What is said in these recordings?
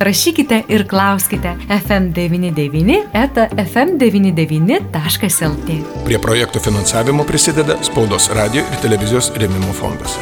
rašykite ir klauskite FM99 eta FM99.lt. Prie projektų finansavimo prisideda Spaudos radio ir televizijos rėmimo fondas.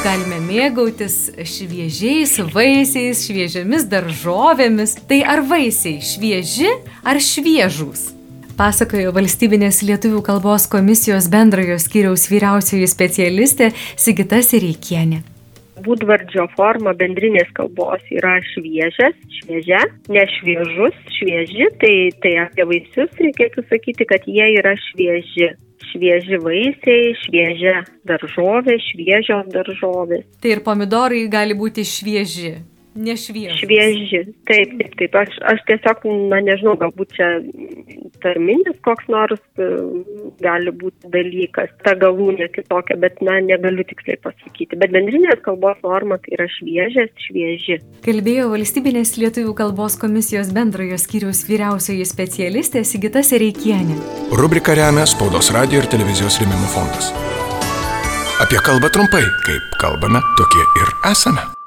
Galime mėgautis šviežiais vaisiais, šviežiamis daržovėmis. Tai ar vaisiai švieži ar šviežūs? Pasakojo valstybinės lietuvių kalbos komisijos bendrojo skyriaus vyriausioji specialistė Sigita Sireikienė būdvardžio forma bendrinės kalbos yra šviežias, šviežia, nešviežus, švieži, tai, tai apie vaisius reikėtų sakyti, kad jie yra švieži. Švieži vaisiai, šviežia daržovė, šviežios daržovės. Tai ir pomidorai gali būti švieži. Nešvieži. Švieži, taip, taip, taip. Aš, aš tiesiog, na nežinau, galbūt čia tarminis koks nors e, gali būti dalykas, ta galūnė kitokia, bet, na, negaliu tiksliai pasakyti. Bet bendrinės kalbos norma tai yra šviežias, švieži. Kalbėjo valstybinės lietuvių kalbos komisijos bendrojo skyriaus vyriausioji specialistė Sigita Sereikienė. Rubrika remia Spaudos radio ir televizijos rėmimo fondas. Apie kalbą trumpai, kaip kalbame, tokie ir esame.